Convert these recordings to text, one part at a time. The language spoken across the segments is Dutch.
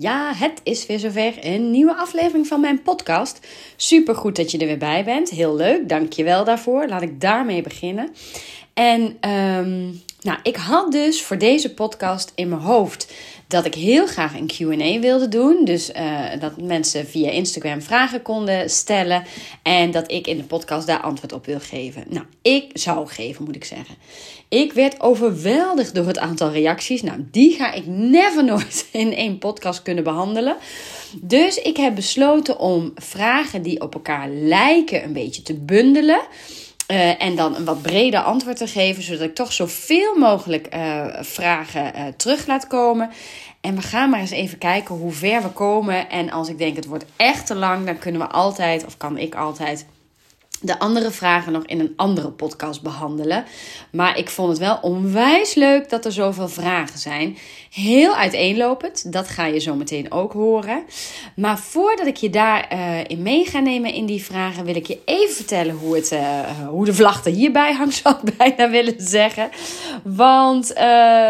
Ja, het is weer zover. Een nieuwe aflevering van mijn podcast. Super goed dat je er weer bij bent. Heel leuk. Dank je wel daarvoor. Laat ik daarmee beginnen. En um, nou, ik had dus voor deze podcast in mijn hoofd dat ik heel graag een QA wilde doen. Dus uh, dat mensen via Instagram vragen konden stellen. En dat ik in de podcast daar antwoord op wil geven. Nou, ik zou geven, moet ik zeggen. Ik werd overweldigd door het aantal reacties. Nou, die ga ik never nooit in één podcast kunnen behandelen. Dus ik heb besloten om vragen die op elkaar lijken een beetje te bundelen. Uh, en dan een wat breder antwoord te geven, zodat ik toch zoveel mogelijk uh, vragen uh, terug laat komen. En we gaan maar eens even kijken hoe ver we komen. En als ik denk het wordt echt te lang, dan kunnen we altijd, of kan ik altijd de andere vragen nog in een andere podcast behandelen. Maar ik vond het wel onwijs leuk dat er zoveel vragen zijn. Heel uiteenlopend, dat ga je zo meteen ook horen. Maar voordat ik je daarin uh, in mee ga nemen in die vragen, wil ik je even vertellen hoe, het, uh, hoe de vlag er hierbij hangt, zou ik bijna willen zeggen. Want uh,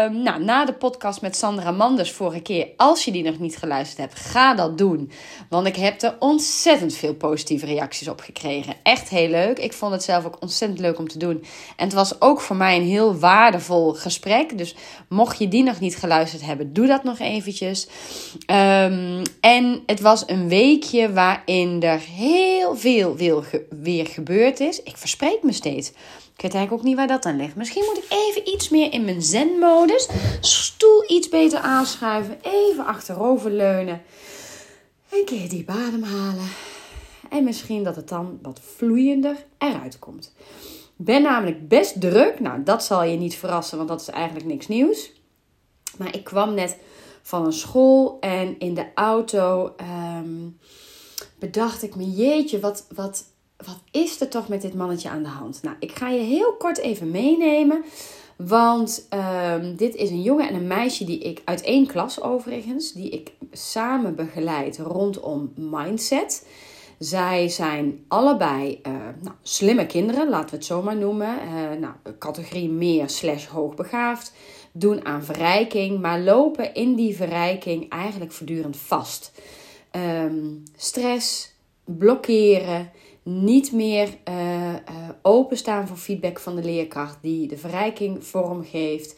nou, na de podcast met Sandra Manders vorige keer, als je die nog niet geluisterd hebt, ga dat doen. Want ik heb er ontzettend veel positieve reacties op gekregen. Echt heel leuk. Ik vond het zelf ook ontzettend leuk om te doen. En het was ook voor mij een heel waardevol gesprek. Dus mocht je die nog niet geluisterd hebben, doe dat nog eventjes. Um, en het was een weekje waarin er heel veel weer gebeurd is. Ik verspreek me steeds. Ik weet eigenlijk ook niet waar dat aan ligt. Misschien moet ik even iets meer in mijn zen-modus. Stoel iets beter aanschuiven. Even achteroverleunen. Een keer diep ademhalen. En misschien dat het dan wat vloeiender eruit komt. Ik ben namelijk best druk. Nou, dat zal je niet verrassen, want dat is eigenlijk niks nieuws. Maar ik kwam net van een school en in de auto um, bedacht ik me, jeetje, wat, wat, wat is er toch met dit mannetje aan de hand? Nou, ik ga je heel kort even meenemen. Want um, dit is een jongen en een meisje die ik uit één klas overigens, die ik samen begeleid rondom mindset. Zij zijn allebei uh, nou, slimme kinderen, laten we het zo maar noemen. Uh, nou, categorie meer slash hoogbegaafd. Doen aan verrijking, maar lopen in die verrijking eigenlijk voortdurend vast. Um, stress, blokkeren, niet meer uh, openstaan voor feedback van de leerkracht die de verrijking vormgeeft.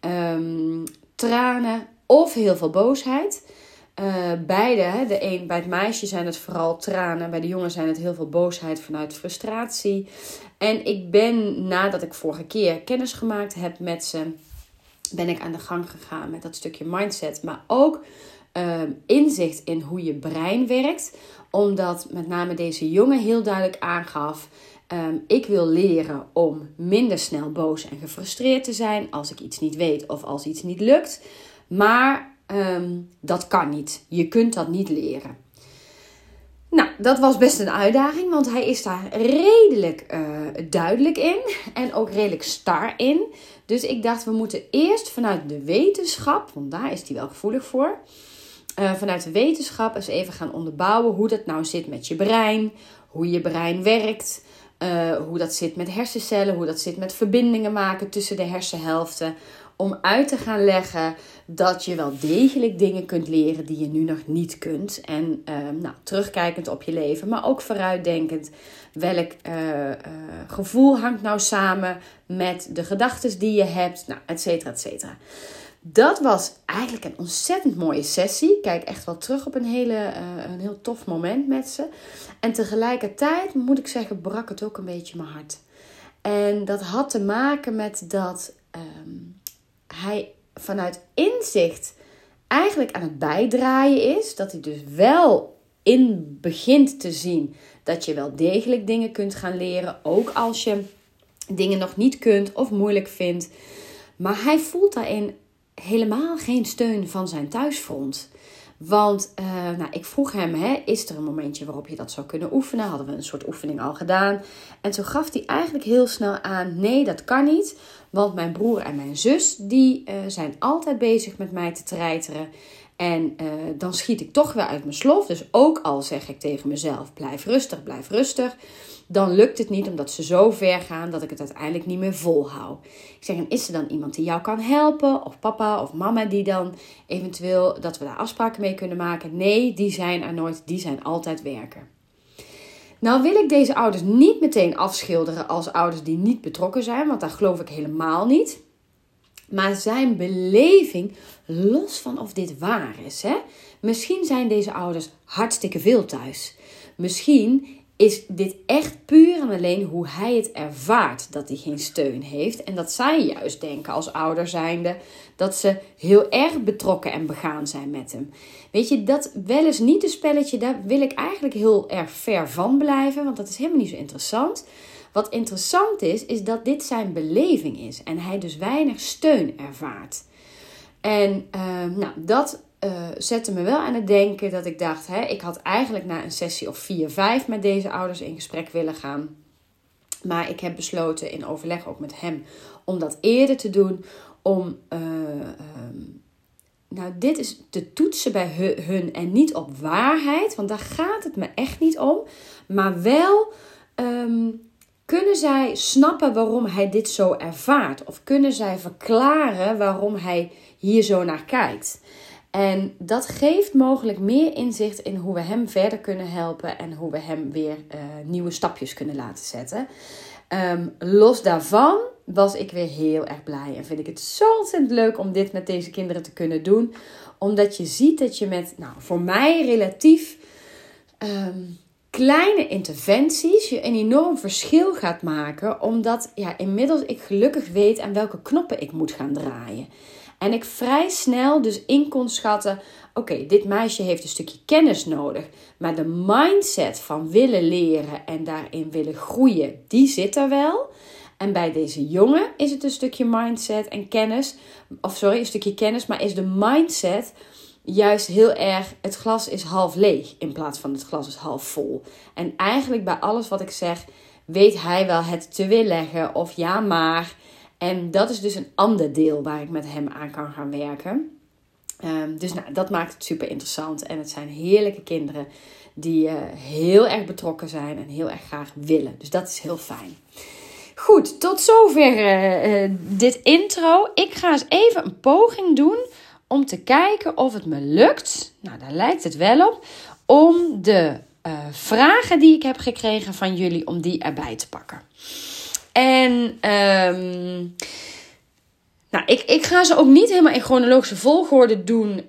Um, tranen of heel veel boosheid. Uh, beide, de een, bij het meisje zijn het vooral tranen, bij de jongen zijn het heel veel boosheid vanuit frustratie. En ik ben, nadat ik vorige keer kennis gemaakt heb met ze, ben ik aan de gang gegaan met dat stukje mindset, maar ook uh, inzicht in hoe je brein werkt. Omdat met name deze jongen heel duidelijk aangaf, um, ik wil leren om minder snel boos en gefrustreerd te zijn als ik iets niet weet of als iets niet lukt. Maar Um, dat kan niet. Je kunt dat niet leren. Nou, dat was best een uitdaging, want hij is daar redelijk uh, duidelijk in en ook redelijk star in. Dus ik dacht, we moeten eerst vanuit de wetenschap, want daar is hij wel gevoelig voor, uh, vanuit de wetenschap eens even gaan onderbouwen hoe dat nou zit met je brein, hoe je brein werkt, uh, hoe dat zit met hersencellen, hoe dat zit met verbindingen maken tussen de hersenhelften om uit te gaan leggen dat je wel degelijk dingen kunt leren die je nu nog niet kunt. En uh, nou, terugkijkend op je leven, maar ook vooruitdenkend. Welk uh, uh, gevoel hangt nou samen met de gedachten die je hebt, nou, et cetera, et cetera. Dat was eigenlijk een ontzettend mooie sessie. Ik kijk echt wel terug op een, hele, een heel tof moment met ze. En tegelijkertijd, moet ik zeggen, brak het ook een beetje mijn hart. En dat had te maken met dat um, hij vanuit inzicht eigenlijk aan het bijdraaien is. Dat hij dus wel in begint te zien dat je wel degelijk dingen kunt gaan leren. Ook als je dingen nog niet kunt of moeilijk vindt. Maar hij voelt daarin helemaal geen steun van zijn thuisfront. Want uh, nou, ik vroeg hem, hè, is er een momentje waarop je dat zou kunnen oefenen? Hadden we een soort oefening al gedaan. En toen gaf hij eigenlijk heel snel aan, nee, dat kan niet. Want mijn broer en mijn zus, die uh, zijn altijd bezig met mij te treiteren. En uh, dan schiet ik toch weer uit mijn slof. Dus ook al zeg ik tegen mezelf: blijf rustig, blijf rustig. Dan lukt het niet omdat ze zo ver gaan dat ik het uiteindelijk niet meer volhoud. Ik zeg: en is er dan iemand die jou kan helpen? Of papa of mama die dan eventueel dat we daar afspraken mee kunnen maken? Nee, die zijn er nooit. Die zijn altijd werken. Nou wil ik deze ouders niet meteen afschilderen als ouders die niet betrokken zijn, want daar geloof ik helemaal niet. Maar zijn beleving, los van of dit waar is. Hè? Misschien zijn deze ouders hartstikke veel thuis. Misschien is dit echt puur en alleen hoe hij het ervaart dat hij geen steun heeft. En dat zij juist denken als ouder zijnde dat ze heel erg betrokken en begaan zijn met hem. Weet je, dat wel eens niet een spelletje, daar wil ik eigenlijk heel erg ver van blijven, want dat is helemaal niet zo interessant. Wat interessant is, is dat dit zijn beleving is en hij dus weinig steun ervaart. En uh, nou, dat uh, zette me wel aan het denken dat ik dacht, hè, ik had eigenlijk na een sessie of 4, 5 met deze ouders in gesprek willen gaan. Maar ik heb besloten in overleg ook met hem om dat eerder te doen. Om, uh, um, nou, dit is te toetsen bij hun en niet op waarheid, want daar gaat het me echt niet om. Maar wel um, kunnen zij snappen waarom hij dit zo ervaart? Of kunnen zij verklaren waarom hij hier zo naar kijkt? En dat geeft mogelijk meer inzicht in hoe we hem verder kunnen helpen en hoe we hem weer uh, nieuwe stapjes kunnen laten zetten. Um, los daarvan was ik weer heel erg blij en vind ik het zo ontzettend leuk om dit met deze kinderen te kunnen doen. Omdat je ziet dat je met, nou, voor mij relatief um, kleine interventies je een enorm verschil gaat maken. Omdat ja, inmiddels ik gelukkig weet aan welke knoppen ik moet gaan draaien. En ik vrij snel dus in kon schatten: oké, dit meisje heeft een stukje kennis nodig. Maar de mindset van willen leren en daarin willen groeien, die zit er wel. En bij deze jongen is het een stukje mindset en kennis. Of sorry, een stukje kennis, maar is de mindset juist heel erg het glas is half leeg in plaats van het glas is half vol. En eigenlijk bij alles wat ik zeg, weet hij wel het te weerleggen of ja maar. En dat is dus een ander deel waar ik met hem aan kan gaan werken. Um, dus nou, dat maakt het super interessant. En het zijn heerlijke kinderen die uh, heel erg betrokken zijn en heel erg graag willen. Dus dat is heel fijn. Goed, tot zover uh, uh, dit intro. Ik ga eens even een poging doen om te kijken of het me lukt. Nou, daar lijkt het wel op. Om de vragen die ik heb gekregen van jullie, om die erbij te pakken. En um, nou, ik, ik ga ze ook niet helemaal in chronologische volgorde doen.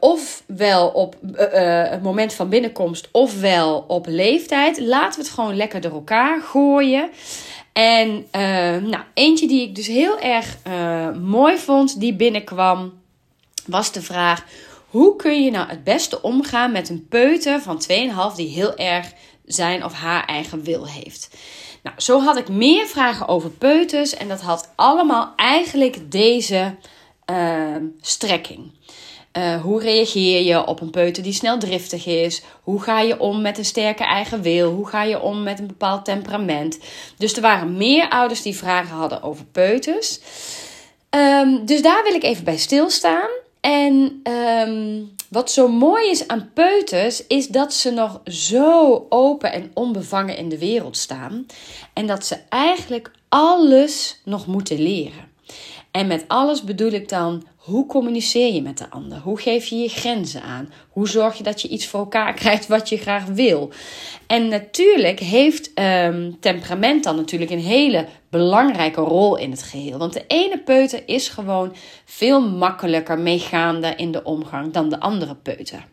Ofwel op het moment van binnenkomst, ofwel op leeftijd. Laten we het gewoon lekker door elkaar gooien. En uh, nou, eentje die ik dus heel erg mooi vond, die binnenkwam, was de vraag: hoe kun je nou het beste omgaan met een peuter van 2,5 die heel erg zijn of haar eigen wil heeft? Nou, zo had ik meer vragen over peuters en dat had allemaal eigenlijk deze uh, strekking. Uh, hoe reageer je op een peuter die snel driftig is? Hoe ga je om met een sterke eigen wil? Hoe ga je om met een bepaald temperament? Dus er waren meer ouders die vragen hadden over peuters. Um, dus daar wil ik even bij stilstaan. En um, wat zo mooi is aan peuters, is dat ze nog zo open en onbevangen in de wereld staan. En dat ze eigenlijk alles nog moeten leren. En met alles bedoel ik dan, hoe communiceer je met de ander? Hoe geef je je grenzen aan? Hoe zorg je dat je iets voor elkaar krijgt wat je graag wil? En natuurlijk heeft um, temperament dan natuurlijk een hele belangrijke rol in het geheel. Want de ene peuter is gewoon veel makkelijker meegaande in de omgang dan de andere peuter.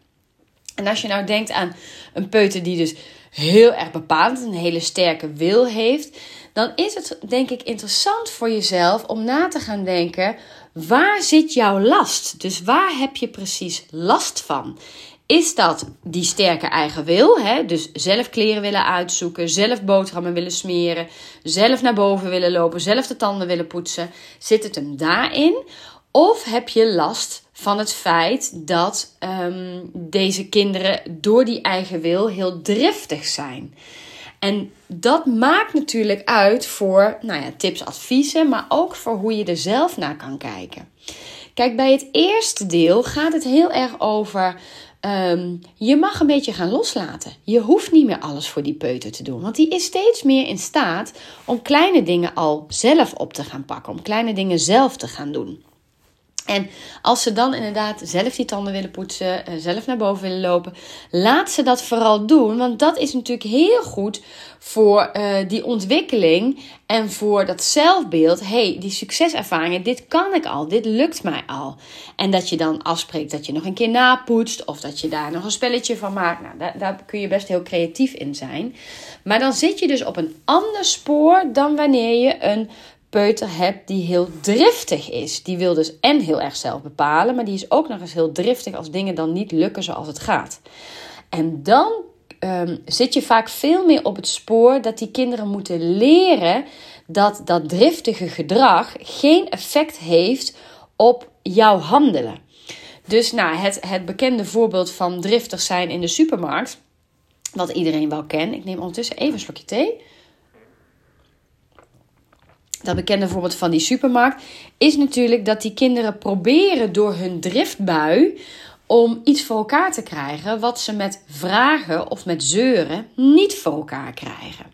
En als je nou denkt aan een peuter die dus heel erg bepaald, een hele sterke wil heeft, dan is het denk ik interessant voor jezelf om na te gaan denken: waar zit jouw last? Dus waar heb je precies last van? Is dat die sterke eigen wil? Hè? Dus zelf kleren willen uitzoeken, zelf boterhammen willen smeren, zelf naar boven willen lopen, zelf de tanden willen poetsen. Zit het hem daarin? Of heb je last van het feit dat um, deze kinderen door die eigen wil heel driftig zijn? En dat maakt natuurlijk uit voor nou ja, tips, adviezen, maar ook voor hoe je er zelf naar kan kijken. Kijk, bij het eerste deel gaat het heel erg over. Um, je mag een beetje gaan loslaten. Je hoeft niet meer alles voor die peuter te doen. Want die is steeds meer in staat om kleine dingen al zelf op te gaan pakken. Om kleine dingen zelf te gaan doen. En als ze dan inderdaad zelf die tanden willen poetsen, eh, zelf naar boven willen lopen, laat ze dat vooral doen. Want dat is natuurlijk heel goed voor uh, die ontwikkeling en voor dat zelfbeeld. hey, die succeservaringen, dit kan ik al, dit lukt mij al. En dat je dan afspreekt dat je nog een keer napoetst of dat je daar nog een spelletje van maakt. Nou, daar, daar kun je best heel creatief in zijn. Maar dan zit je dus op een ander spoor dan wanneer je een peuter hebt die heel driftig is. Die wil dus en heel erg zelf bepalen, maar die is ook nog eens heel driftig als dingen dan niet lukken zoals het gaat. En dan um, zit je vaak veel meer op het spoor dat die kinderen moeten leren dat dat driftige gedrag geen effect heeft op jouw handelen. Dus nou, het, het bekende voorbeeld van driftig zijn in de supermarkt, wat iedereen wel kent. Ik neem ondertussen even een slokje thee dat bekende voorbeeld van die supermarkt, is natuurlijk dat die kinderen proberen door hun driftbui om iets voor elkaar te krijgen wat ze met vragen of met zeuren niet voor elkaar krijgen.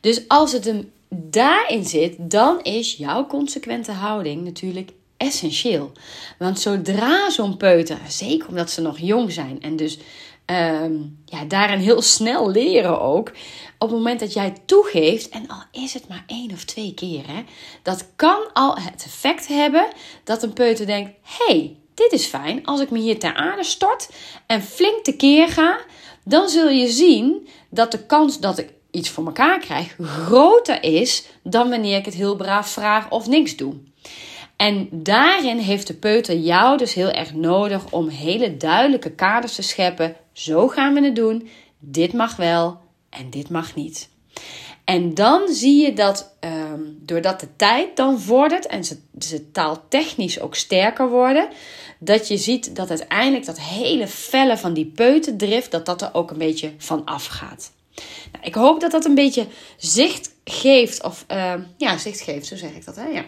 Dus als het hem daarin zit, dan is jouw consequente houding natuurlijk essentieel. Want zodra zo'n peuter, zeker omdat ze nog jong zijn en dus um, ja, daarin heel snel leren ook. Op het moment dat jij toegeeft, en al is het maar één of twee keer, hè, dat kan al het effect hebben dat een peuter denkt: hey, dit is fijn. Als ik me hier ter aarde stort en flink tekeer ga, dan zul je zien dat de kans dat ik iets voor elkaar krijg groter is dan wanneer ik het heel braaf vraag of niks doe. En daarin heeft de peuter jou dus heel erg nodig om hele duidelijke kaders te scheppen. Zo gaan we het doen. Dit mag wel en dit mag niet. En dan zie je dat um, doordat de tijd dan vordert en ze, ze taaltechnisch ook sterker worden, dat je ziet dat uiteindelijk dat hele felle van die peuterdrift, dat dat er ook een beetje van afgaat. Nou, ik hoop dat dat een beetje zicht geeft, of uh, ja, zicht geeft, zo zeg ik dat, hè? Ja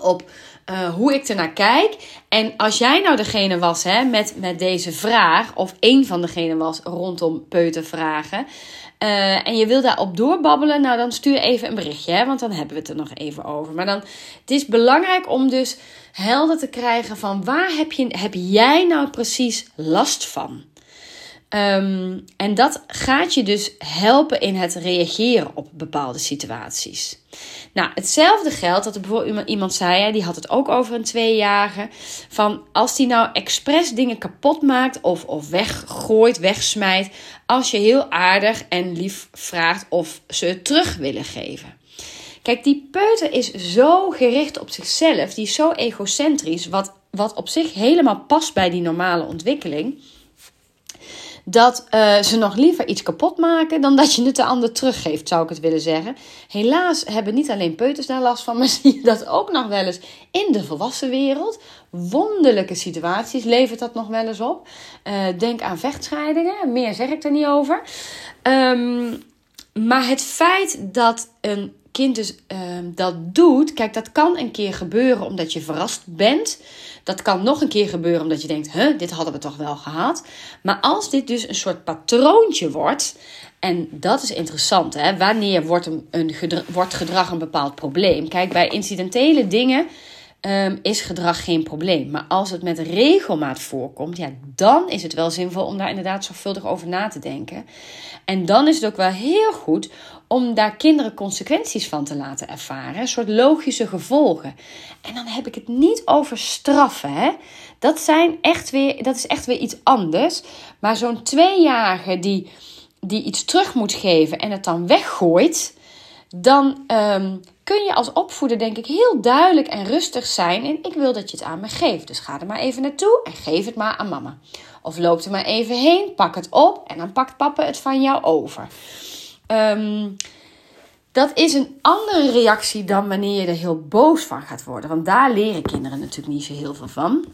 op uh, hoe ik ernaar kijk. En als jij nou degene was hè, met, met deze vraag, of één van degene was rondom peutervragen, uh, en je wil daarop doorbabbelen, nou dan stuur even een berichtje, hè, want dan hebben we het er nog even over. Maar dan, het is belangrijk om dus helder te krijgen van waar heb, je, heb jij nou precies last van? Um, en dat gaat je dus helpen in het reageren op bepaalde situaties. Nou, hetzelfde geldt dat er bijvoorbeeld iemand zei, die had het ook over een tweejarige, van als die nou expres dingen kapot maakt of, of weggooit, wegsmijt, als je heel aardig en lief vraagt of ze het terug willen geven. Kijk, die peuter is zo gericht op zichzelf, die is zo egocentrisch, wat, wat op zich helemaal past bij die normale ontwikkeling dat uh, ze nog liever iets kapot maken dan dat je het de ander teruggeeft, zou ik het willen zeggen. Helaas hebben niet alleen peuters daar last van, maar zie je dat ook nog wel eens in de volwassen wereld. Wonderlijke situaties levert dat nog wel eens op. Uh, denk aan vechtscheidingen, meer zeg ik er niet over. Um, maar het feit dat een dus uh, dat doet, kijk, dat kan een keer gebeuren omdat je verrast bent. Dat kan nog een keer gebeuren omdat je denkt, huh, dit hadden we toch wel gehad. Maar als dit dus een soort patroontje wordt, en dat is interessant, hè? wanneer wordt, een, wordt gedrag een bepaald probleem? Kijk, bij incidentele dingen um, is gedrag geen probleem. Maar als het met regelmaat voorkomt, ja, dan is het wel zinvol om daar inderdaad zorgvuldig over na te denken. En dan is het ook wel heel goed om daar kinderen consequenties van te laten ervaren. Een soort logische gevolgen. En dan heb ik het niet over straffen. Hè? Dat, zijn echt weer, dat is echt weer iets anders. Maar zo'n tweejarige die, die iets terug moet geven en het dan weggooit. Dan um, kun je als opvoeder denk ik heel duidelijk en rustig zijn. En ik wil dat je het aan me geeft. Dus ga er maar even naartoe en geef het maar aan mama. Of loop er maar even heen, pak het op en dan pakt papa het van jou over. Um, dat is een andere reactie dan wanneer je er heel boos van gaat worden. Want daar leren kinderen natuurlijk niet zo heel veel van.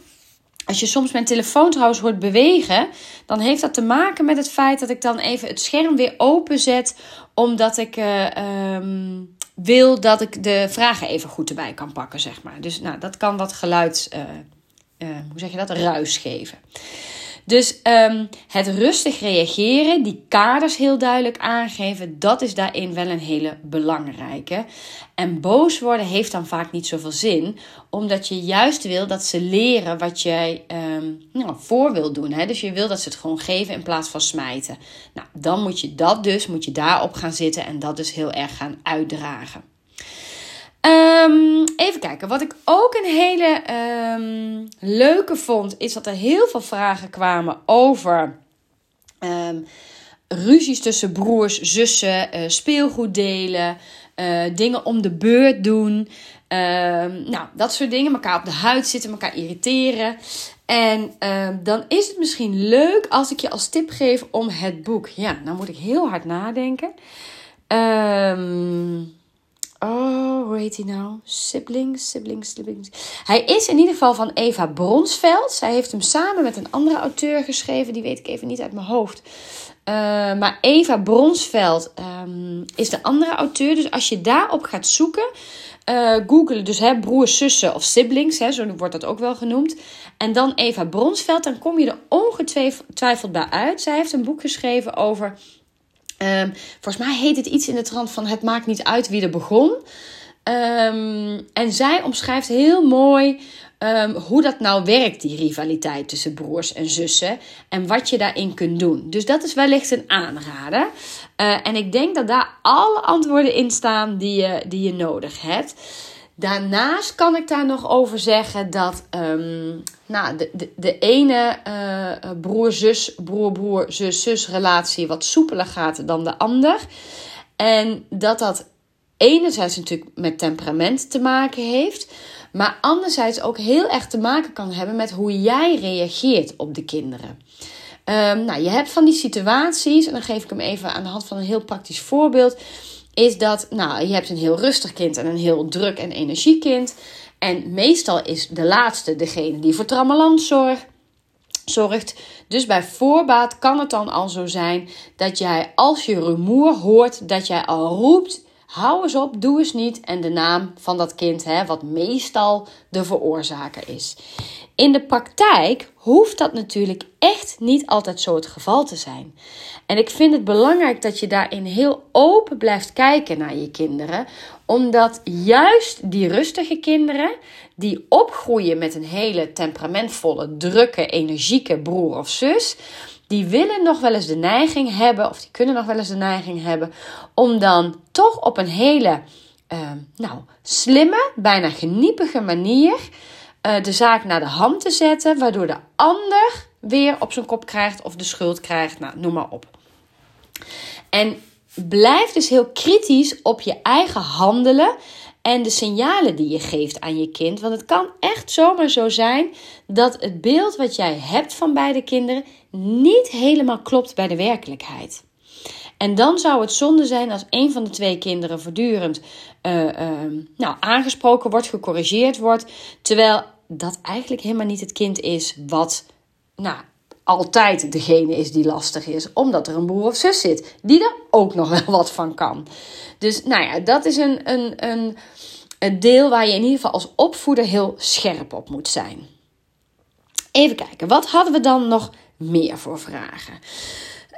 Als je soms mijn telefoon trouwens hoort bewegen, dan heeft dat te maken met het feit dat ik dan even het scherm weer openzet, omdat ik uh, um, wil dat ik de vragen even goed erbij kan pakken, zeg maar. Dus nou, dat kan wat geluids, uh, hoe zeg je dat, ruis geven. Dus um, het rustig reageren, die kaders heel duidelijk aangeven, dat is daarin wel een hele belangrijke. En boos worden heeft dan vaak niet zoveel zin, omdat je juist wil dat ze leren wat jij um, nou, voor wil doen. Hè? Dus je wil dat ze het gewoon geven in plaats van smijten. Nou, dan moet je dat dus, moet je daarop gaan zitten en dat dus heel erg gaan uitdragen. Um, even kijken. Wat ik ook een hele um, leuke vond, is dat er heel veel vragen kwamen over um, ruzies tussen broers, zussen, uh, speelgoed delen, uh, dingen om de beurt doen. nou, dat soort dingen. Elkaar op de huid zitten, elkaar irriteren. En dan is het misschien leuk als ik je als tip geef om het boek. Ja, nou moet ik heel hard nadenken. Ehm Oh, hoe heet hij nou? Siblings, siblings, siblings. Hij is in ieder geval van Eva Bronsveld. Zij heeft hem samen met een andere auteur geschreven. Die weet ik even niet uit mijn hoofd. Uh, maar Eva Bronsveld um, is de andere auteur. Dus als je daarop gaat zoeken, uh, google dus hè, broers, zussen of siblings, hè, zo wordt dat ook wel genoemd. En dan Eva Bronsveld, dan kom je er ongetwijfeld bij uit. Zij heeft een boek geschreven over Um, volgens mij heet het iets in de trant van het maakt niet uit wie er begon. Um, en zij omschrijft heel mooi um, hoe dat nou werkt, die rivaliteit tussen broers en zussen. En wat je daarin kunt doen. Dus dat is wellicht een aanrader. Uh, en ik denk dat daar alle antwoorden in staan die je, die je nodig hebt. Daarnaast kan ik daar nog over zeggen dat um, nou, de, de, de ene uh, broer-zus, broer-broer, zus-zus relatie wat soepeler gaat dan de ander. En dat dat enerzijds natuurlijk met temperament te maken heeft, maar anderzijds ook heel erg te maken kan hebben met hoe jij reageert op de kinderen. Um, nou, je hebt van die situaties, en dan geef ik hem even aan de hand van een heel praktisch voorbeeld is dat, nou, je hebt een heel rustig kind en een heel druk en energiek kind. En meestal is de laatste degene die voor trammeland. Zorgt. Dus bij voorbaat kan het dan al zo zijn dat jij, als je rumoer hoort, dat jij al roept: hou eens op, doe eens niet. En de naam van dat kind, hè, wat meestal de veroorzaker is. In de praktijk hoeft dat natuurlijk echt niet altijd zo het geval te zijn. En ik vind het belangrijk dat je daarin heel open blijft kijken naar je kinderen, omdat juist die rustige kinderen, die opgroeien met een hele temperamentvolle, drukke, energieke broer of zus, die willen nog wel eens de neiging hebben, of die kunnen nog wel eens de neiging hebben, om dan toch op een hele uh, nou, slimme, bijna geniepige manier uh, de zaak naar de hand te zetten, waardoor de ander weer op zijn kop krijgt of de schuld krijgt, nou, noem maar op. En blijf dus heel kritisch op je eigen handelen en de signalen die je geeft aan je kind. Want het kan echt zomaar zo zijn dat het beeld wat jij hebt van beide kinderen niet helemaal klopt bij de werkelijkheid. En dan zou het zonde zijn als een van de twee kinderen voortdurend uh, uh, nou, aangesproken wordt, gecorrigeerd wordt, terwijl dat eigenlijk helemaal niet het kind is wat nou, altijd degene is die lastig is, omdat er een broer of zus zit die er ook nog wel wat van kan. Dus nou ja, dat is een, een, een, een deel waar je in ieder geval als opvoeder heel scherp op moet zijn. Even kijken, wat hadden we dan nog meer voor vragen?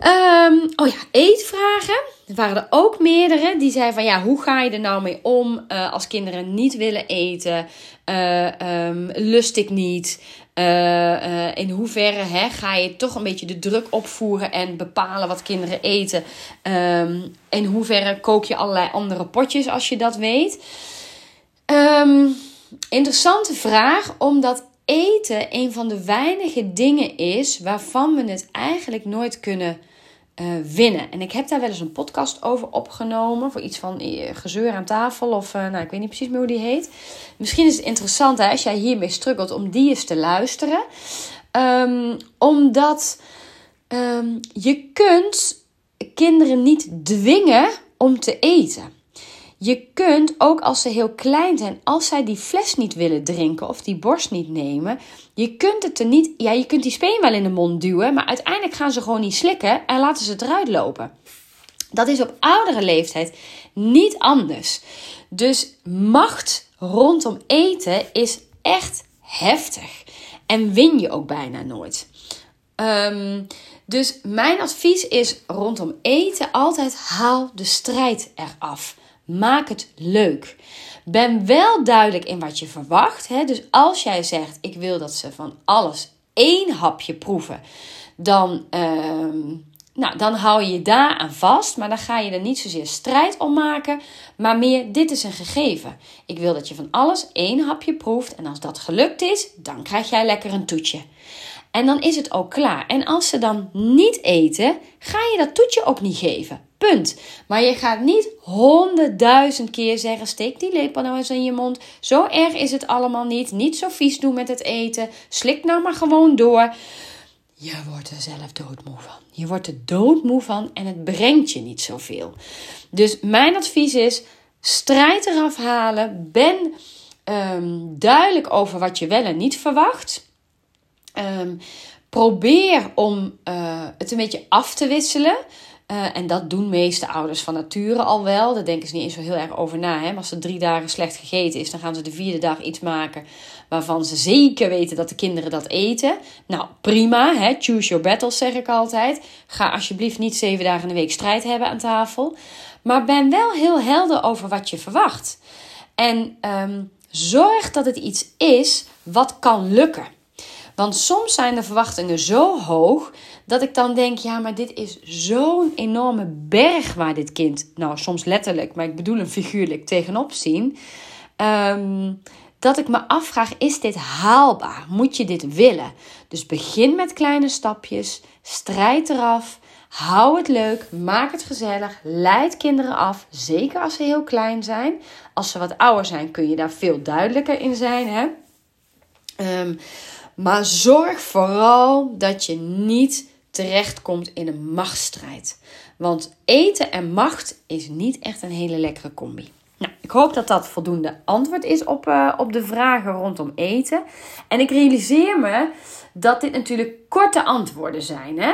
Um, oh ja, eetvragen. Er waren er ook meerdere die zeiden van ja, hoe ga je er nou mee om uh, als kinderen niet willen eten? Uh, um, lust ik niet? Uh, in hoeverre hè, ga je toch een beetje de druk opvoeren en bepalen wat kinderen eten? Um, in hoeverre kook je allerlei andere potjes als je dat weet? Um, interessante vraag, omdat eten een van de weinige dingen is waarvan we het eigenlijk nooit kunnen uh, winnen. En ik heb daar wel eens een podcast over opgenomen. Voor iets van uh, gezeur aan tafel. Of uh, nou, ik weet niet precies meer hoe die heet. Misschien is het interessant als jij hiermee struggelt om die eens te luisteren. Um, omdat um, je kunt kinderen niet dwingen om te eten. Je kunt ook als ze heel klein zijn, als zij die fles niet willen drinken of die borst niet nemen, je kunt het er niet. Ja, je kunt die speen wel in de mond duwen, maar uiteindelijk gaan ze gewoon niet slikken en laten ze het eruit lopen. Dat is op oudere leeftijd niet anders. Dus macht rondom eten is echt heftig. En win je ook bijna nooit. Ehm, dus mijn advies is rondom eten altijd haal de strijd eraf. Maak het leuk. Ben wel duidelijk in wat je verwacht. Hè? Dus als jij zegt: Ik wil dat ze van alles één hapje proeven, dan, ehm, nou, dan hou je je daar aan vast. Maar dan ga je er niet zozeer strijd om maken, maar meer: Dit is een gegeven. Ik wil dat je van alles één hapje proeft. En als dat gelukt is, dan krijg jij lekker een toetje. En dan is het ook klaar. En als ze dan niet eten, ga je dat toetje ook niet geven. Punt. Maar je gaat niet honderdduizend keer zeggen: steek die lepel nou eens in je mond. Zo erg is het allemaal niet. Niet zo vies doen met het eten. Slik nou maar gewoon door. Je wordt er zelf doodmoe van. Je wordt er doodmoe van en het brengt je niet zoveel. Dus mijn advies is: strijd eraf halen. Ben ehm, duidelijk over wat je wel en niet verwacht. Um, probeer om uh, het een beetje af te wisselen. Uh, en dat doen meeste ouders van nature al wel. Daar denken ze niet eens zo heel erg over na. Hè? Als er drie dagen slecht gegeten is, dan gaan ze de vierde dag iets maken waarvan ze zeker weten dat de kinderen dat eten. Nou, prima. Hè? Choose your battles, zeg ik altijd. Ga alsjeblieft niet zeven dagen in de week strijd hebben aan tafel. Maar ben wel heel helder over wat je verwacht. En um, zorg dat het iets is wat kan lukken. Want soms zijn de verwachtingen zo hoog dat ik dan denk: ja, maar dit is zo'n enorme berg waar dit kind, nou soms letterlijk, maar ik bedoel een figuurlijk, tegenop zien. Ehm, dat ik me afvraag: is dit haalbaar? Moet je dit willen? Dus begin met kleine stapjes, strijd eraf. Hou het leuk, maak het gezellig, leid kinderen af, zeker als ze heel klein zijn. Als ze wat ouder zijn, kun je daar veel duidelijker in zijn. Hè? Um, maar zorg vooral dat je niet terechtkomt in een machtsstrijd. Want eten en macht is niet echt een hele lekkere combi. Nou, ik hoop dat dat voldoende antwoord is op, uh, op de vragen rondom eten. En ik realiseer me dat dit natuurlijk korte antwoorden zijn. Hè?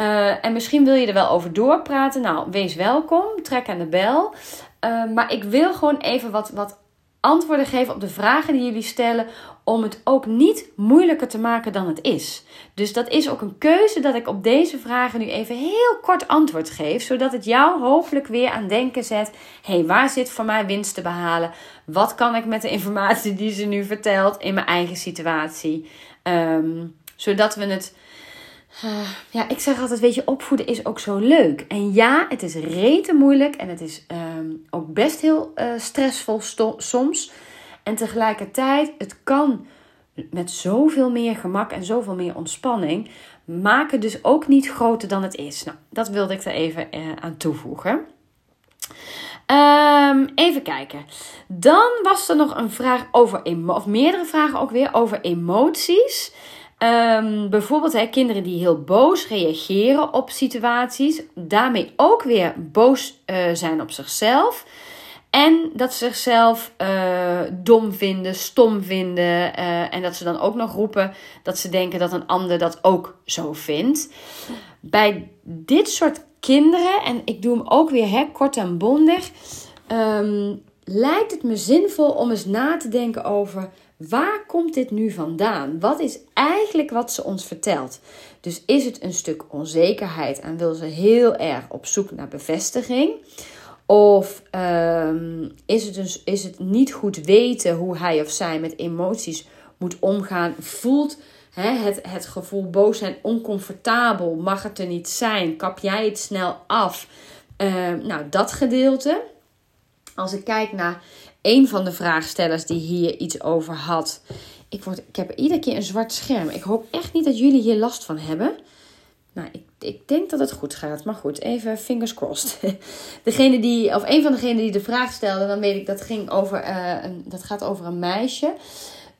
Uh, en misschien wil je er wel over doorpraten. Nou, wees welkom. Trek aan de bel. Uh, maar ik wil gewoon even wat, wat antwoorden geven op de vragen die jullie stellen. Om het ook niet moeilijker te maken dan het is. Dus dat is ook een keuze dat ik op deze vragen nu even heel kort antwoord geef. Zodat het jou hopelijk weer aan denken zet. Hé, hey, waar zit voor mij winst te behalen? Wat kan ik met de informatie die ze nu vertelt in mijn eigen situatie? Um, zodat we het uh, ja, ik zeg altijd, weet je, opvoeden is ook zo leuk. En ja, het is rete moeilijk en het is um, ook best heel uh, stressvol soms. En tegelijkertijd, het kan met zoveel meer gemak en zoveel meer ontspanning. Maak het dus ook niet groter dan het is. Nou, dat wilde ik er even uh, aan toevoegen. Um, even kijken. Dan was er nog een vraag over, of meerdere vragen ook weer over emoties. Um, bijvoorbeeld hè, kinderen die heel boos reageren op situaties, daarmee ook weer boos uh, zijn op zichzelf. En dat ze zichzelf uh, dom vinden, stom vinden. Uh, en dat ze dan ook nog roepen dat ze denken dat een ander dat ook zo vindt. Bij dit soort kinderen, en ik doe hem ook weer hè, kort en bondig, um, lijkt het me zinvol om eens na te denken over Waar komt dit nu vandaan? Wat is eigenlijk wat ze ons vertelt? Dus is het een stuk onzekerheid en wil ze heel erg op zoek naar bevestiging? Of um, is, het dus, is het niet goed weten hoe hij of zij met emoties moet omgaan? Voelt het, het gevoel boos zijn oncomfortabel? Mag het er niet zijn? Kap jij het snel af? Uh, nou, dat gedeelte. Als ik kijk naar een van de vraagstellers die hier iets over had. Ik, word, ik heb iedere keer een zwart scherm. Ik hoop echt niet dat jullie hier last van hebben. Nou, ik, ik denk dat het goed gaat. Maar goed, even fingers crossed. Degene die, of een van degenen die de vraag stelde, dan weet ik dat ging over, uh, een, dat gaat over een meisje.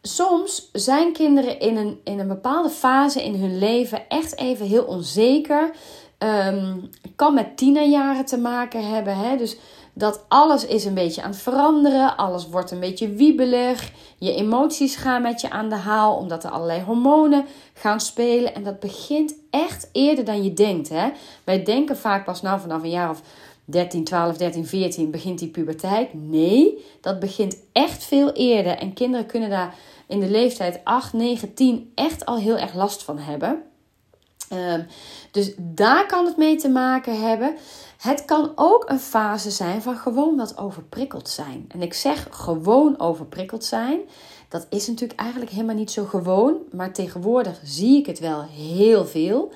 Soms zijn kinderen in een, in een bepaalde fase in hun leven echt even heel onzeker. Um, kan met tienerjaren te maken hebben. Hè? Dus dat alles is een beetje aan het veranderen. Alles wordt een beetje wiebelig. Je emoties gaan met je aan de haal omdat er allerlei hormonen gaan spelen. En dat begint echt eerder dan je denkt. Hè? Wij denken vaak pas nou vanaf een jaar of 13, 12, 13, 14 begint die puberteit. Nee, dat begint echt veel eerder. En kinderen kunnen daar in de leeftijd 8, 9, 10 echt al heel erg last van hebben. Um, dus daar kan het mee te maken hebben. Het kan ook een fase zijn van gewoon wat overprikkeld zijn. En ik zeg gewoon overprikkeld zijn. Dat is natuurlijk eigenlijk helemaal niet zo gewoon. Maar tegenwoordig zie ik het wel heel veel.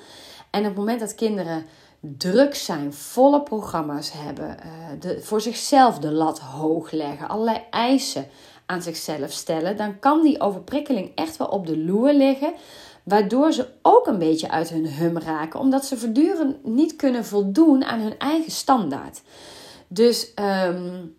En op het moment dat kinderen druk zijn, volle programma's hebben, eh, de, voor zichzelf de lat hoog leggen, allerlei eisen aan zichzelf stellen, dan kan die overprikkeling echt wel op de loer liggen. Waardoor ze ook een beetje uit hun hum raken, omdat ze voortdurend niet kunnen voldoen aan hun eigen standaard. Dus um,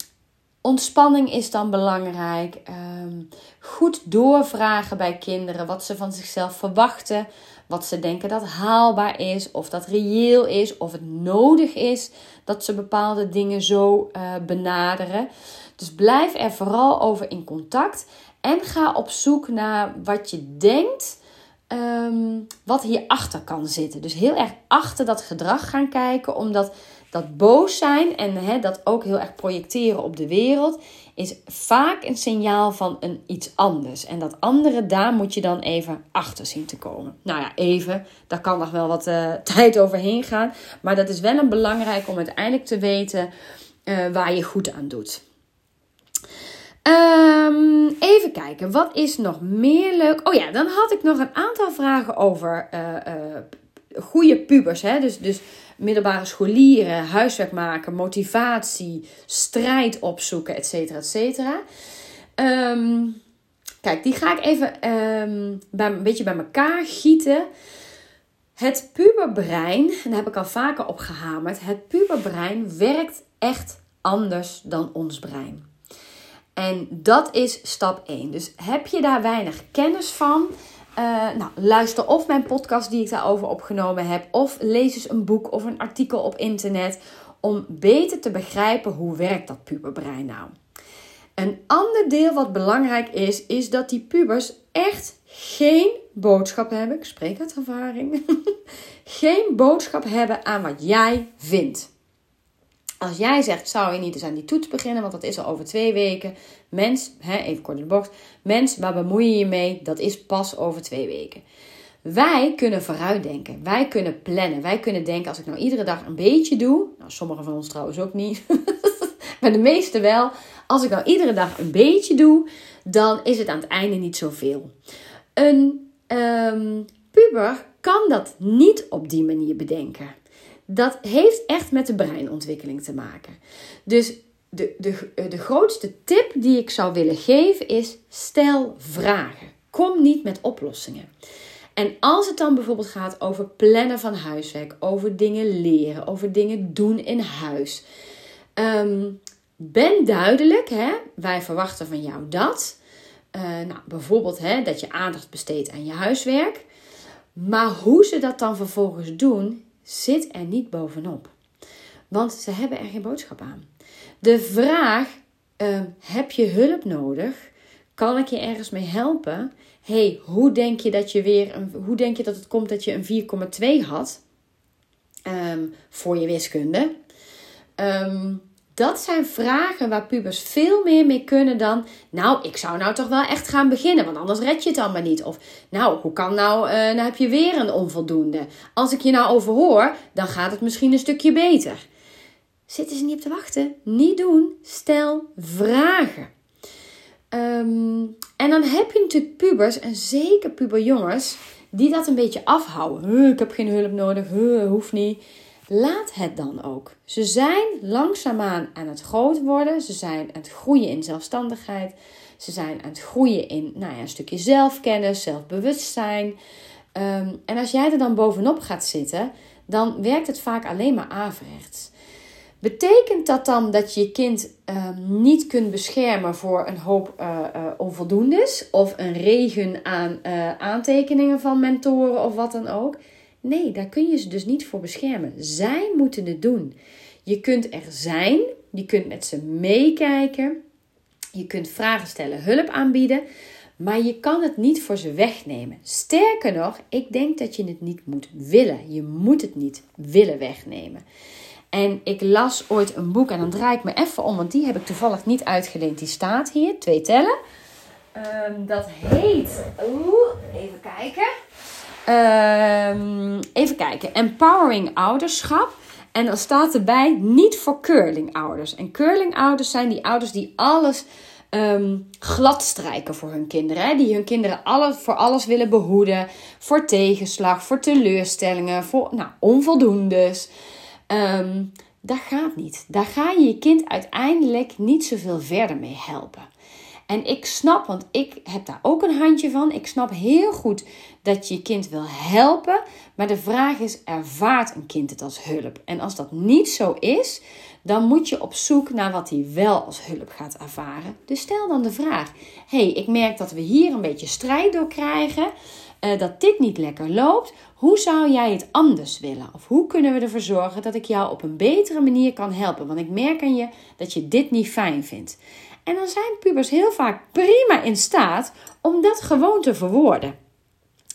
ontspanning is dan belangrijk. Um, goed doorvragen bij kinderen wat ze van zichzelf verwachten. Wat ze denken dat haalbaar is, of dat reëel is, of het nodig is dat ze bepaalde dingen zo uh, benaderen. Dus blijf er vooral over in contact en ga op zoek naar wat je denkt um, wat hierachter kan zitten. Dus heel erg achter dat gedrag gaan kijken, omdat dat boos zijn en dat ook heel erg projecteren op de wereld is vaak een signaal van een iets anders. En dat andere, daar moet je dan even achter zien te komen. Nou ja, even, daar kan nog wel wat uh, tijd overheen gaan. Maar dat is wel een belangrijk om uiteindelijk te weten uh, waar je goed aan doet. Um, even kijken, wat is nog meer leuk? Oh ja, dan had ik nog een aantal vragen over uh, goede pubers. Hè? Dus, dus middelbare scholieren, huiswerk maken, motivatie, strijd opzoeken, et cetera, et cetera. Um, kijk, die ga ik even bij, een beetje bij elkaar gieten. Het puberbrein, en daar heb ik al vaker op gehamerd, het puberbrein werkt echt anders dan ons brein. En dat is stap 1. Dus heb je daar weinig kennis van? Uh, nou, luister of mijn podcast die ik daarover opgenomen heb, of lees eens een boek of een artikel op internet om beter te begrijpen hoe werkt dat puberbrein nou. Een ander deel wat belangrijk is, is dat die pubers echt geen boodschap hebben. Ik spreek uit ervaring. geen boodschap hebben aan wat jij vindt. Als jij zegt, zou je niet eens aan die toets beginnen, want dat is al over twee weken. Mens, hè, even kort in de bocht. Mens, waar bemoei je je mee? Dat is pas over twee weken. Wij kunnen vooruitdenken. Wij kunnen plannen. Wij kunnen denken, als ik nou iedere dag een beetje doe. Nou, sommigen van ons trouwens ook niet. maar de meeste wel. Als ik nou iedere dag een beetje doe, dan is het aan het einde niet zoveel. Een um, puber kan dat niet op die manier bedenken dat heeft echt met de breinontwikkeling te maken. Dus de, de, de grootste tip die ik zou willen geven is: stel vragen. Kom niet met oplossingen. En als het dan bijvoorbeeld gaat over plannen van huiswerk, over dingen leren, over dingen doen in huis. Um, ben duidelijk, hè? wij verwachten van jou dat. Uh, nou, bijvoorbeeld hè, dat je aandacht besteedt aan je huiswerk. Maar hoe ze dat dan vervolgens doen, zit er niet bovenop. Want ze hebben er geen boodschap aan. De vraag: uh, heb je hulp nodig? Kan ik je ergens mee helpen? hey, hoe denk je dat je weer een, hoe denk je dat het komt dat je een 4,2 had um, voor je wiskunde? Um, dat zijn vragen waar pubers veel meer mee kunnen dan. Nou, ik zou nou toch wel echt gaan beginnen, want anders red je het allemaal niet. Of nou, hoe kan nou, uh, nou heb je weer een onvoldoende. Als ik je nou overhoor, dan gaat het misschien een stukje beter. Zitten ze niet op te wachten? Niet doen. Stel vragen. Um, en dan heb je natuurlijk pubers, en zeker puberjongens, die dat een beetje afhouden. ik heb geen hulp nodig, hoeft niet. Laat het dan ook. Ze zijn langzaamaan aan het groot worden. Ze zijn aan het groeien in zelfstandigheid. Ze zijn aan het groeien in nou ja, een stukje zelfkennis, zelfbewustzijn. Um, en als jij er dan bovenop gaat zitten, dan werkt het vaak alleen maar averechts. Betekent dat dan dat je je kind um, niet kunt beschermen voor een hoop uh, onvoldoendes of een regen aan uh, aantekeningen van mentoren of wat dan ook? Nee, daar kun je ze dus niet voor beschermen. Zij moeten het doen. Je kunt er zijn, je kunt met ze meekijken, je kunt vragen stellen, hulp aanbieden, maar je kan het niet voor ze wegnemen. Sterker nog, ik denk dat je het niet moet willen. Je moet het niet willen wegnemen. En ik las ooit een boek en dan draai ik me even om, want die heb ik toevallig niet uitgeleend. Die staat hier, twee tellen. Ehm, dat heet, oeh, even kijken. Ehm, even kijken, Empowering Ouderschap. En dan staat erbij niet voor curlingouders. En curlingouders zijn die ouders die alles um, glad strijken voor hun kinderen. Hè? Die hun kinderen voor alles willen behoeden. Voor tegenslag, voor teleurstellingen, voor nou, onvoldoendes. Um, dat gaat niet. Daar ga je je kind uiteindelijk niet zoveel verder mee helpen. En ik snap, want ik heb daar ook een handje van. Ik snap heel goed dat je je kind wil helpen. Maar de vraag is: ervaart een kind het als hulp? En als dat niet zo is, dan moet je op zoek naar wat hij wel als hulp gaat ervaren. Dus stel dan de vraag: hey, ik merk dat we hier een beetje strijd door krijgen. Uh, dat dit niet lekker loopt. Hoe zou jij het anders willen? Of hoe kunnen we ervoor zorgen dat ik jou op een betere manier kan helpen? Want ik merk aan je dat je dit niet fijn vindt. En dan zijn pubers heel vaak prima in staat om dat gewoon te verwoorden.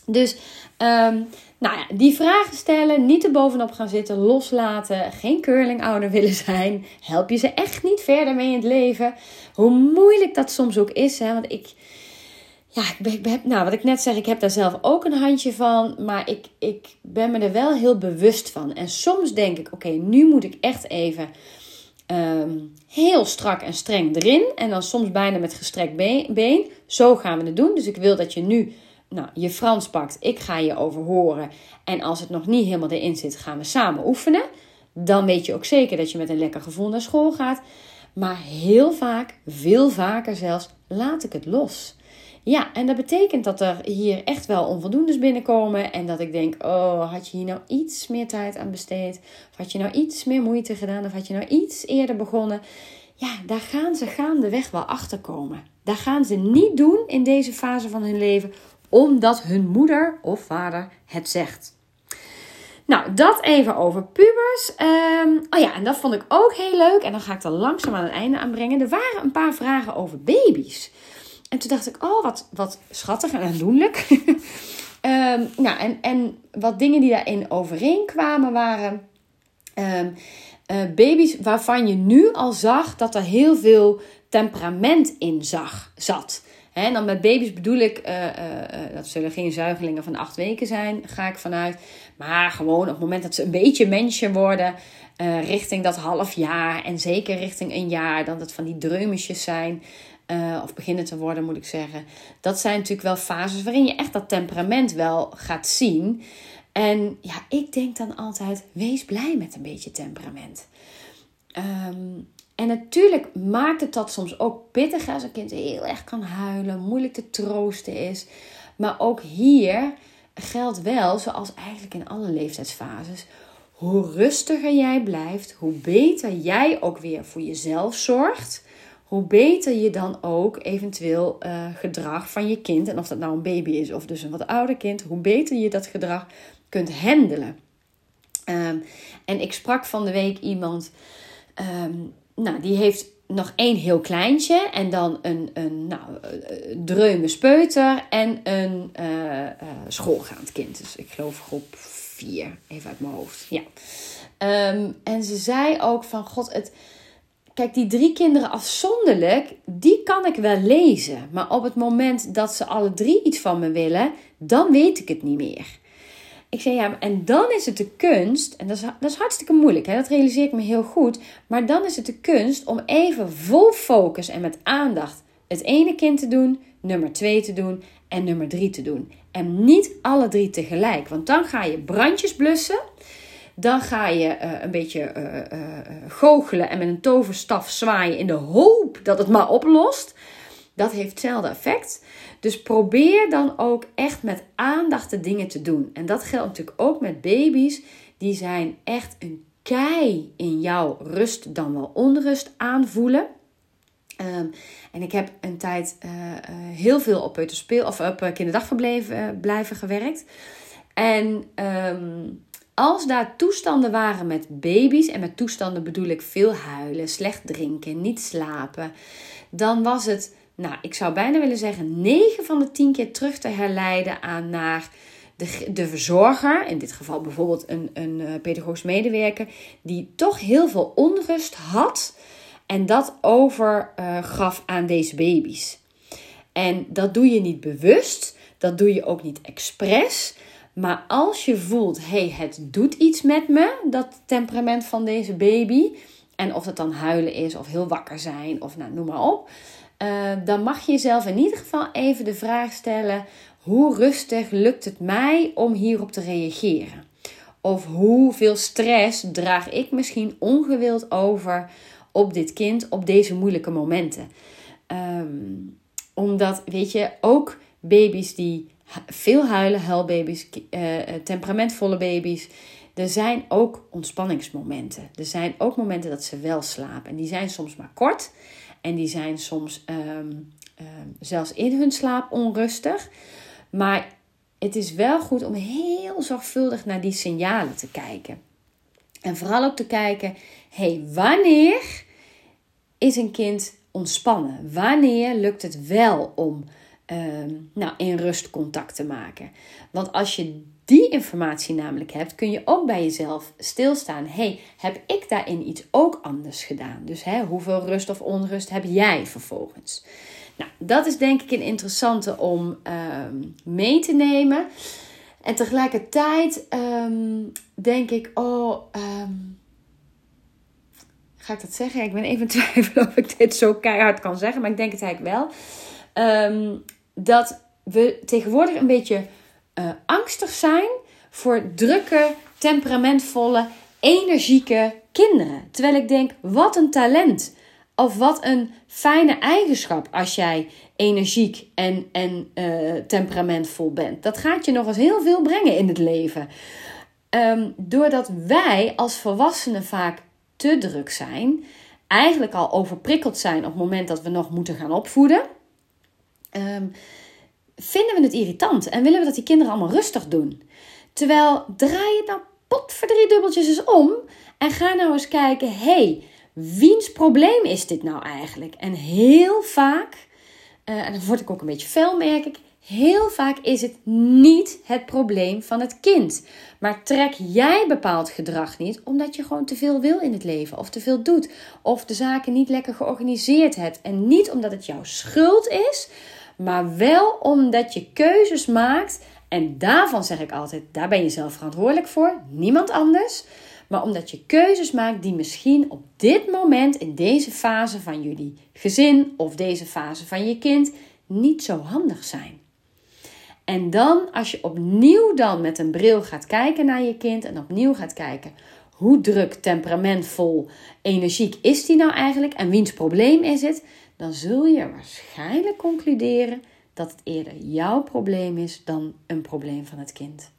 Dus um, nou ja, die vragen stellen, niet er bovenop gaan zitten, loslaten, geen curlingouder willen zijn. Help je ze echt niet verder mee in het leven. Hoe moeilijk dat soms ook is, hè? want ik, ja, ik heb, nou, wat ik net zeg, ik heb daar zelf ook een handje van, maar ik, ik ben me er wel heel bewust van. En soms denk ik, oké, nu moet ik echt even um, heel strak en streng erin. En dan soms bijna met gestrekt been. Zo gaan we het doen. Dus ik wil dat je nu nou, je Frans pakt. Ik ga je overhoren. En als het nog niet helemaal erin zit, gaan we samen oefenen. Dan weet je ook zeker dat je met een lekker gevoel naar school gaat. Maar heel vaak, veel vaker zelfs, laat ik het los. Ja, en dat betekent dat er hier echt wel onvoldoendes binnenkomen. En dat ik denk, oh, had je hier nou iets meer tijd aan besteed? Of had je nou iets meer moeite gedaan? Of had je nou iets eerder begonnen? Ja, daar gaan ze gaandeweg wel achter komen. Daar gaan ze niet doen in deze fase van hun leven, omdat hun moeder of vader het zegt. Nou, dat even over pubers. Um, oh ja, en dat vond ik ook heel leuk. En dan ga ik er langzaam aan het einde aan brengen. Er waren een paar vragen over baby's. En toen dacht ik, oh, wat, wat schattig en aandoenlijk. um, nou, en, en wat dingen die daarin overeenkwamen waren... Um, uh, baby's waarvan je nu al zag dat er heel veel temperament in zag, zat. En dan met baby's bedoel ik, uh, uh, dat zullen geen zuigelingen van acht weken zijn, ga ik vanuit. Maar gewoon op het moment dat ze een beetje mensje worden, richting dat half jaar en zeker richting een jaar, dat het van die dreumetjes zijn. Of beginnen te worden, moet ik zeggen. Dat zijn natuurlijk wel fases waarin je echt dat temperament wel gaat zien. En ja, ik denk dan altijd: wees blij met een beetje temperament. Um, en natuurlijk maakt het dat soms ook pittig als een kind heel erg kan huilen, moeilijk te troosten is. Maar ook hier geldt wel, zoals eigenlijk in alle leeftijdsfases, hoe rustiger jij blijft, hoe beter jij ook weer voor jezelf zorgt, hoe beter je dan ook eventueel uh, gedrag van je kind, en of dat nou een baby is of dus een wat ouder kind, hoe beter je dat gedrag kunt handelen. Um, en ik sprak van de week iemand um, nou, die heeft nog één heel kleintje en dan een, een nou, eh, dreume speuter en een uh, schoolgaand kind. Dus ik geloof groep 4, even uit mijn hoofd. Ja. Um, en ze zei ook van, god, het, kijk, die drie kinderen afzonderlijk, die kan ik wel lezen. Maar op het moment dat ze alle drie iets van me willen, dan weet ik het niet meer. Ik zei ja, en dan is het de kunst, en dat is, dat is hartstikke moeilijk, hè? dat realiseer ik me heel goed. Maar dan is het de kunst om even vol focus en met aandacht het ene kind te doen, nummer twee te doen en nummer drie te doen. En niet alle drie tegelijk, want dan ga je brandjes blussen. Dan ga je uh, een beetje uh, goochelen en met een toverstaf zwaaien in de hoop dat het maar oplost. Dat heeft hetzelfde effect. Dus probeer dan ook echt met aandacht de dingen te doen. En dat geldt natuurlijk ook met baby's. Die zijn echt een kei in jouw rust dan wel onrust aanvoelen. Um, en ik heb een tijd heel veel op peuterspeel of op uh, blijven gewerkt. En um, als daar toestanden waren met baby's, en met toestanden bedoel ik veel huilen, slecht drinken, niet slapen, dan was het nou, ik zou bijna willen zeggen 9 van de 10 keer terug te herleiden aan naar de, de verzorger, in dit geval bijvoorbeeld een, een uh, pedagogisch medewerker, die toch heel veel onrust had en dat overgaf aan deze baby's. En dat doe je niet bewust, dat doe je ook niet expres. Maar als je voelt, hey, het doet iets met me, dat temperament van deze baby. En of het dan huilen is of heel wakker zijn of nou, noem maar op. Uh, dan mag je jezelf in ieder geval even de vraag stellen: hoe rustig lukt het mij om hierop te reageren? Of hoeveel stress draag ik misschien ongewild over op dit kind op deze moeilijke momenten? Um, omdat, weet je, ook baby's die veel huilen, huilbaby's, uh, temperamentvolle baby's. Er zijn ook ontspanningsmomenten. Er zijn ook momenten dat ze wel slapen. En die zijn soms maar kort. En die zijn soms um, zelfs in hun slaap onrustig. Maar het is wel goed om heel zorgvuldig naar die signalen te kijken. En vooral ook te kijken, hey, wanneer is een kind ontspannen? Wanneer lukt het wel om uh, nou, in rust contact te maken? Want als je die informatie namelijk hebt, kun je ook bij jezelf stilstaan. hey, heb ik daarin iets ook anders gedaan? Dus hè, hoeveel rust of onrust heb jij vervolgens? Nou, dat is denk ik een interessante om ehm, mee te nemen. En tegelijkertijd um, denk ik, oh, um, ga ik dat zeggen? Ik ben even twijfel of ik dit zo keihard kan zeggen, maar ik denk het eigenlijk wel. Dat we tegenwoordig een beetje uh, angstig zijn voor drukke, temperamentvolle, energieke kinderen. Terwijl ik denk, wat een talent. Of wat een fijne eigenschap als jij energiek en, en uh, temperamentvol bent. Dat gaat je nog eens heel veel brengen in het leven. Um, doordat wij als volwassenen vaak te druk zijn, eigenlijk al overprikkeld zijn op het moment dat we nog moeten gaan opvoeden. Um, vinden we het irritant en willen we dat die kinderen allemaal rustig doen. Terwijl draai het nou pot voor drie dubbeltjes eens om en ga nou eens kijken, hey, wiens probleem is dit nou eigenlijk? En heel vaak, uh, en dan word ik ook een beetje fel, merk ik, heel vaak is het niet het probleem van het kind. Maar trek jij bepaald gedrag niet omdat je gewoon te veel wil in het leven of te veel doet of de zaken niet lekker georganiseerd hebt en niet omdat het jouw schuld is, maar wel omdat je keuzes maakt. En daarvan zeg ik altijd: daar ben je zelf verantwoordelijk voor, niemand anders. Maar omdat je keuzes maakt die misschien op dit moment, in deze fase van jullie gezin of deze fase van je kind, niet zo handig zijn. En dan, als je opnieuw dan met een bril gaat kijken naar je kind en opnieuw gaat kijken hoe druk, temperamentvol, energiek is die nou eigenlijk en wiens probleem is het, dan zul je waarschijnlijk concluderen dat het eerder jouw probleem is dan een probleem van het kind.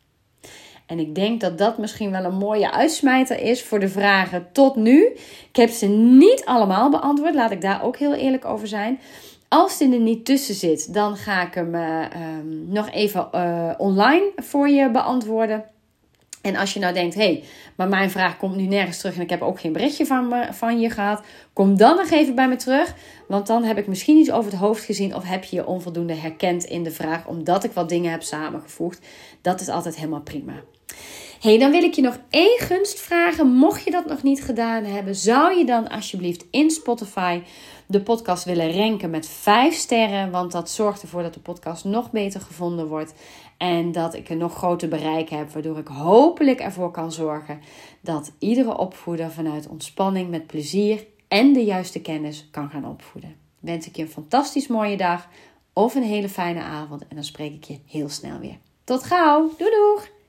En ik denk dat dat misschien wel een mooie uitsmijter is voor de vragen tot nu. Ik heb ze niet allemaal beantwoord, laat ik daar ook heel eerlijk over zijn. Als die er niet tussen zit, dan ga ik hem uh, um, nog even uh, online voor je beantwoorden. En als je nou denkt, hé, hey, maar mijn vraag komt nu nergens terug en ik heb ook geen berichtje van, me, van je gehad, kom dan nog even bij me terug. Want dan heb ik misschien iets over het hoofd gezien of heb je je onvoldoende herkend in de vraag, omdat ik wat dingen heb samengevoegd. Dat is altijd helemaal prima. hey, dan wil ik je nog één gunst vragen. Mocht je dat nog niet gedaan hebben, zou je dan alsjeblieft in Spotify de podcast willen ranken met 5 sterren. Want dat zorgt ervoor dat de podcast nog beter gevonden wordt. En dat ik een nog groter bereik heb. Waardoor ik hopelijk ervoor kan zorgen dat iedere opvoeder vanuit ontspanning met plezier en de juiste kennis kan gaan opvoeden. Wens ik je een fantastisch mooie dag of een hele fijne avond. En dan spreek ik je heel snel weer. Tot gauw. Doei doeg!